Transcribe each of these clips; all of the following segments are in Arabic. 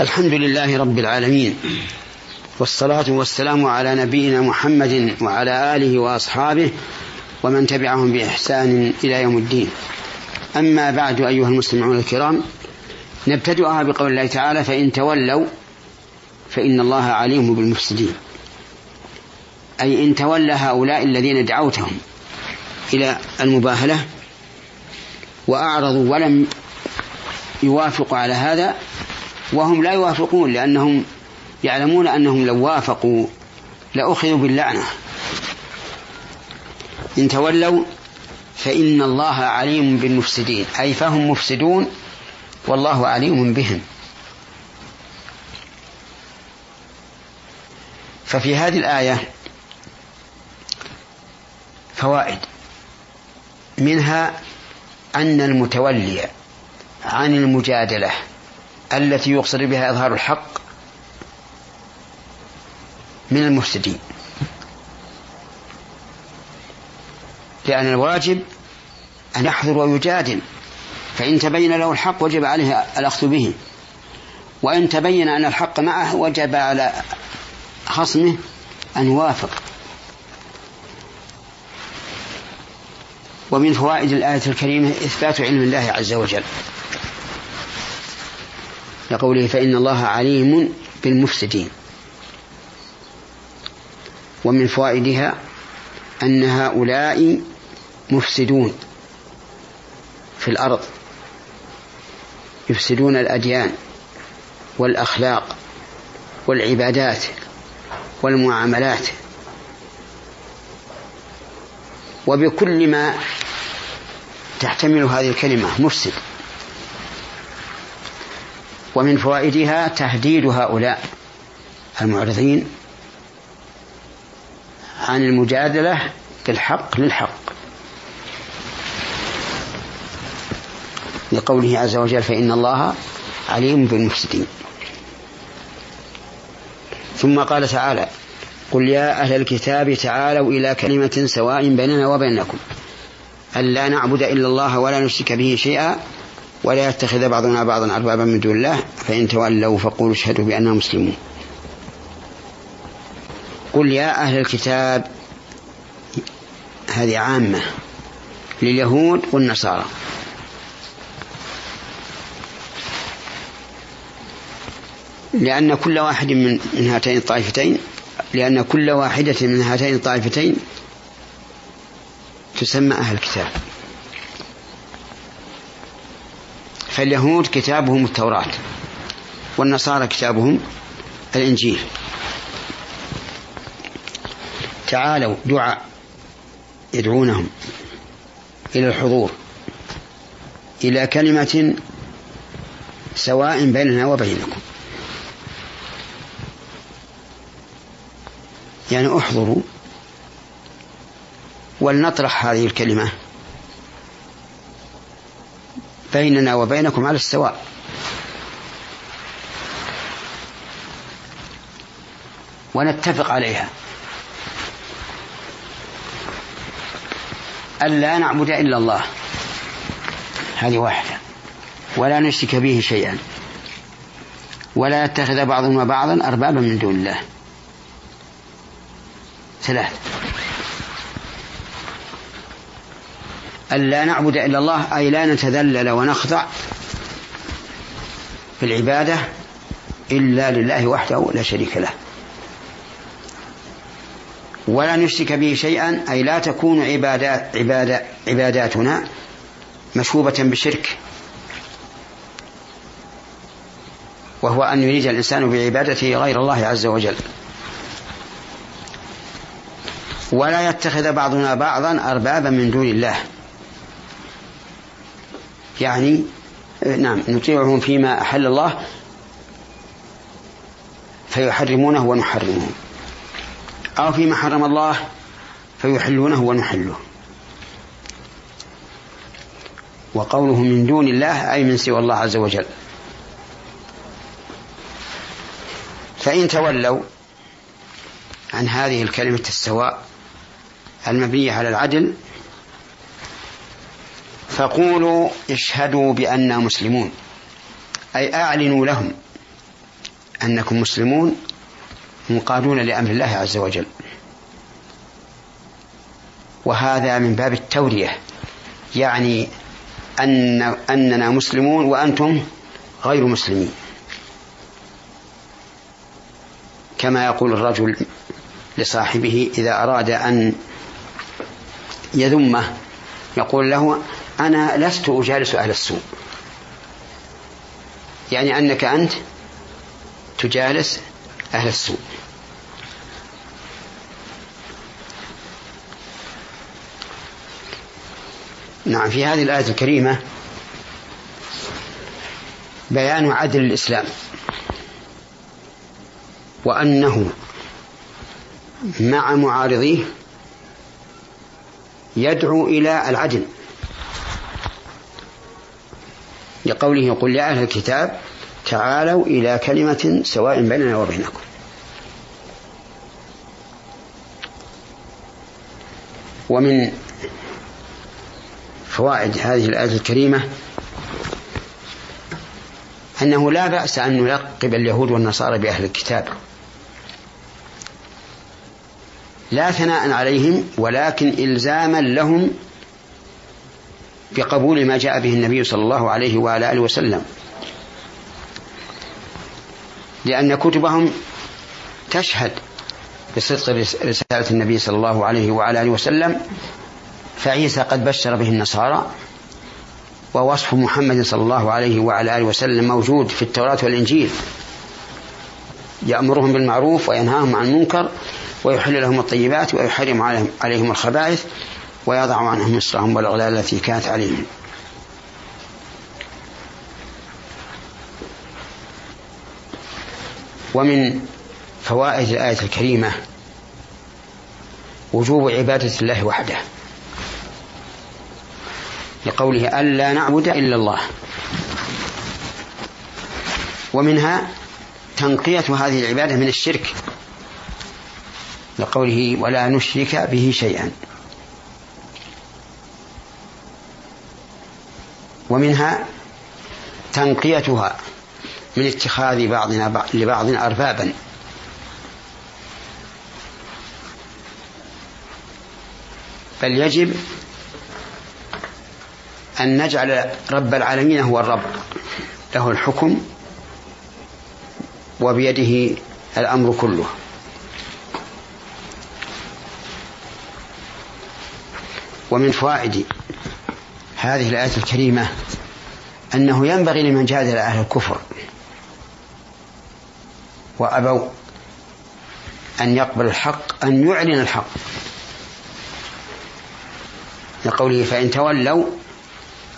الحمد لله رب العالمين والصلاة والسلام على نبينا محمد وعلى آله وأصحابه ومن تبعهم بإحسان إلى يوم الدين. أما بعد أيها المستمعون الكرام نبتدئها بقول الله تعالى فإن تولوا فإن الله عليم بالمفسدين. أي إن تولى هؤلاء الذين دعوتهم إلى المباهلة وأعرضوا ولم يوافقوا على هذا وهم لا يوافقون لأنهم يعلمون أنهم لو وافقوا لأخذوا باللعنة. إن تولوا فإن الله عليم بالمفسدين أي فهم مفسدون والله عليم بهم. ففي هذه الآية فوائد. منها أن المتولي عن المجادلة. التي يقصد بها إظهار الحق من المفسدين لأن الواجب أن يحضر ويجادل فإن تبين له الحق وجب عليه الأخذ به. وإن تبين أن الحق معه وجب على خصمه أن يوافق. ومن فوائد الآية الكريمة إثبات علم الله عز وجل. لقوله فإن الله عليم بالمفسدين. ومن فوائدها أن هؤلاء مفسدون في الأرض. يفسدون الأديان والأخلاق والعبادات والمعاملات. وبكل ما تحتمل هذه الكلمة مفسد. ومن فوائدها تهديد هؤلاء المعرضين عن المجادلة بالحق للحق. لقوله عز وجل فإن الله عليم بالمفسدين. ثم قال تعالى قل يا أهل الكتاب تعالوا إلى كلمة سواء بيننا وبينكم. ألا نعبد إلا الله ولا نشرك به شيئا ولا يتخذ بعضنا بعضا أربابا من دون الله فإن تولوا فقولوا اشهدوا بأننا مسلمون. قل يا أهل الكتاب هذه عامة لليهود والنصارى. لأن كل واحد من هاتين الطائفتين لأن كل واحدة من هاتين الطائفتين تسمى أهل الكتاب. فاليهود كتابهم التوراة والنصارى كتابهم الإنجيل. تعالوا دعاء يدعونهم إلى الحضور إلى كلمة سواء بيننا وبينكم. يعني احضروا ولنطرح هذه الكلمة. بيننا وبينكم على السواء. ونتفق عليها. ألا نعبد إلا الله. هذه واحدة. ولا نشرك به شيئا. ولا يتخذ بعضنا بعضا أربابا من دون الله. ثلاث ألا نعبد إلا الله أي لا نتذلل ونخضع في العبادة إلا لله وحده لا شريك له. ولا نشرك به شيئا أي لا تكون عبادات عبادة عباداتنا مشوبة بشرك وهو أن يريد الإنسان بعبادته غير الله عز وجل. ولا يتخذ بعضنا بعضا أربابا من دون الله. يعني نعم نطيعهم فيما أحل الله فيحرمونه ونحرمه. أو فيما حرم الله فيحلونه ونحله. وقوله من دون الله أي من سوى الله عز وجل. فإن تولوا عن هذه الكلمة السواء المبنية على العدل فقولوا اشهدوا بأننا مسلمون. أي أعلنوا لهم أنكم مسلمون منقادون لأمر الله عز وجل. وهذا من باب التورية يعني أن أننا مسلمون وأنتم غير مسلمين. كما يقول الرجل لصاحبه إذا أراد أن يذمه يقول له أنا لست أجالس أهل السوء يعني أنك أنت تجالس أهل السوء نعم في هذه الآية الكريمة بيان عدل الإسلام. وأنه مع معارضيه يدعو إلى العدل. لقوله قل يا أهل الكتاب تعالوا إلى كلمة سواء بيننا وبينكم. ومن فوائد هذه الآية الكريمة أنه لا بأس أن نلقب اليهود والنصارى بأهل الكتاب. لا ثناء عليهم ولكن إلزاما لهم بقبول ما جاء به النبي صلى الله عليه وعلى آله وسلم. لأن كتبهم تشهد بصدق رسالة النبي صلى الله عليه وعلى آله وسلم فعيسى قد بشر به النصارى ووصف محمد صلى الله عليه وعلى آله وسلم موجود في التوراة والإنجيل. يأمرهم بالمعروف وينهاهم عن المنكر ويحل لهم الطيبات ويحرم عليهم, عليهم الخبائث ويضع عنهم مصرهم والأغلال التي كانت عليهم. ومن فوائد الآية الكريمة وجوب عبادة الله وحده لقوله ألا نعبد إلا الله. ومنها تنقية هذه العبادة من الشرك لقوله ولا نشرك به شيئا. ومنها تنقيتها من اتخاذ بعضنا لبعض أربابا. بل يجب أن نجعل رب العالمين هو الرب. له الحكم وبيده الأمر كله. ومن فوائد هذه الآية الكريمة أنه ينبغي لمن جادل أهل الكفر وأبوا أن يقبل الحق أن يعلن الحق. لقوله فإن تولوا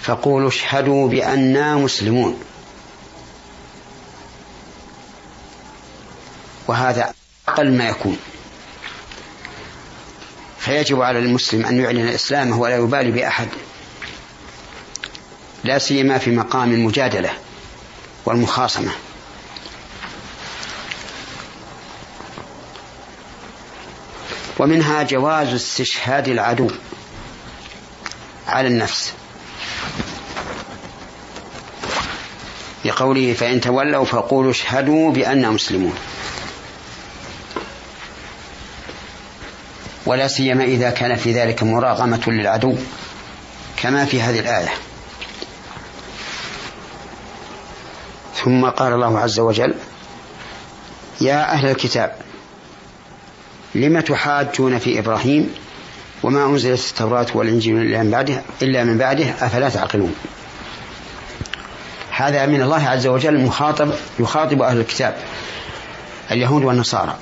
فقولوا اشهدوا بأننا مسلمون. وهذا أقل ما يكون. فيجب على المسلم أن يعلن إسلامه ولا يبالي بأحد. لا سيما في مقام المجادلة والمخاصمة. ومنها جواز استشهاد العدو على النفس. لقوله فإن تولوا فقولوا اشهدوا بأننا مسلمون. ولا سيما إذا كان في ذلك مراغمة للعدو كما في هذه الآية. ثم قال الله عز وجل يا أهل الكتاب لم تحاجون في إبراهيم وما أنزلت التوراة والإنجيل إلا من بعده إلا من بعده؟ أفلا تعقلون؟ هذا من الله عز وجل مخاطب يخاطب أهل الكتاب اليهود والنصارى.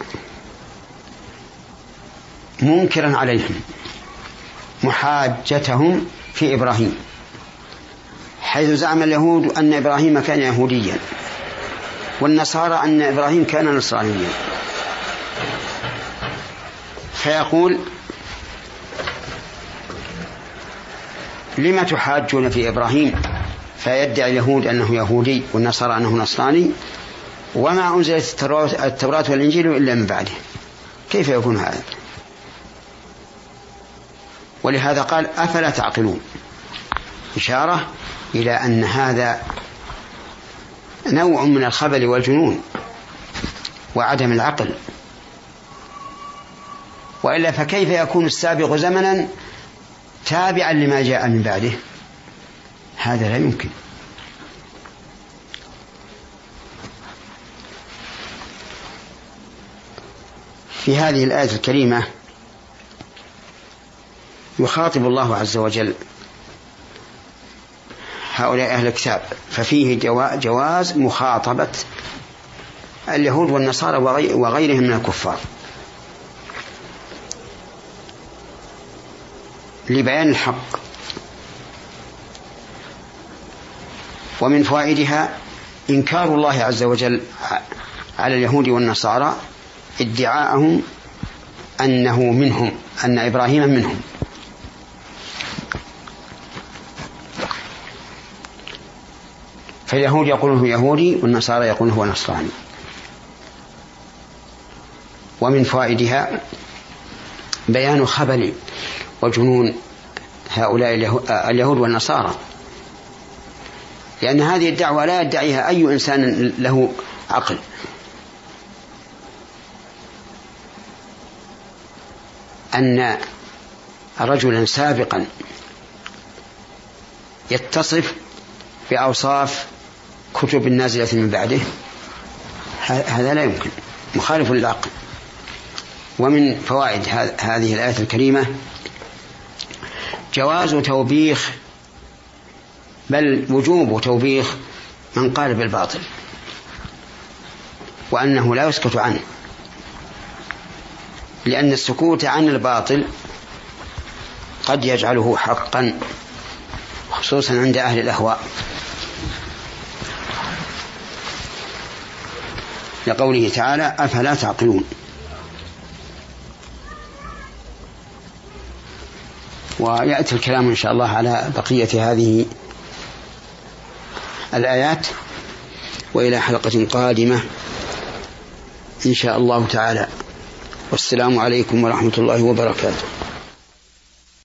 منكرا عليهم محاجتهم في إبراهيم. حيث زعم اليهود أن إبراهيم كان يهوديا والنصارى أن إبراهيم كان نصرانيا. فيقول لم تحاجون في إبراهيم؟ فيدعي اليهود أنه يهودي والنصارى أنه نصراني. وما أنزلت التوراة والإنجيل إلا من بعده. كيف يكون هذا؟ ولهذا قال أفلا تعقلون؟ إشارة إلى أن هذا نوع من الخبل والجنون وعدم العقل. وإلا فكيف يكون السابق زمنا تابعا لما جاء من بعده؟ هذا لا يمكن. في هذه الآية الكريمة يخاطب الله عز وجل هؤلاء أهل الكتاب ففيه جواز مخاطبة اليهود والنصارى وغيرهم من الكفار. لبيان الحق. ومن فوائدها إنكار الله عز وجل على اليهود والنصارى ادعاءهم أنه منهم أن إبراهيم منهم. فاليهود يقولون هو يهودي والنصارى يقولون هو نصراني. ومن فوائدها بيان خبل وجنون هؤلاء اليهود والنصارى. لأن هذه الدعوة لا يدعيها أي إنسان له عقل. أن رجلا سابقا يتصف بأوصاف كتب النازلة من بعده هذا لا يمكن مخالف للعقل. ومن فوائد هذه الآية الكريمة جواز توبيخ بل وجوب توبيخ من قال بالباطل وأنه لا يسكت عنه. لأن السكوت عن الباطل قد يجعله حقا خصوصا عند أهل الأهواء. لقوله تعالى أفلا تعقلون ويأتي الكلام إن شاء الله على بقية هذه الآيات وإلى حلقة قادمة إن شاء الله تعالى والسلام عليكم ورحمة الله وبركاته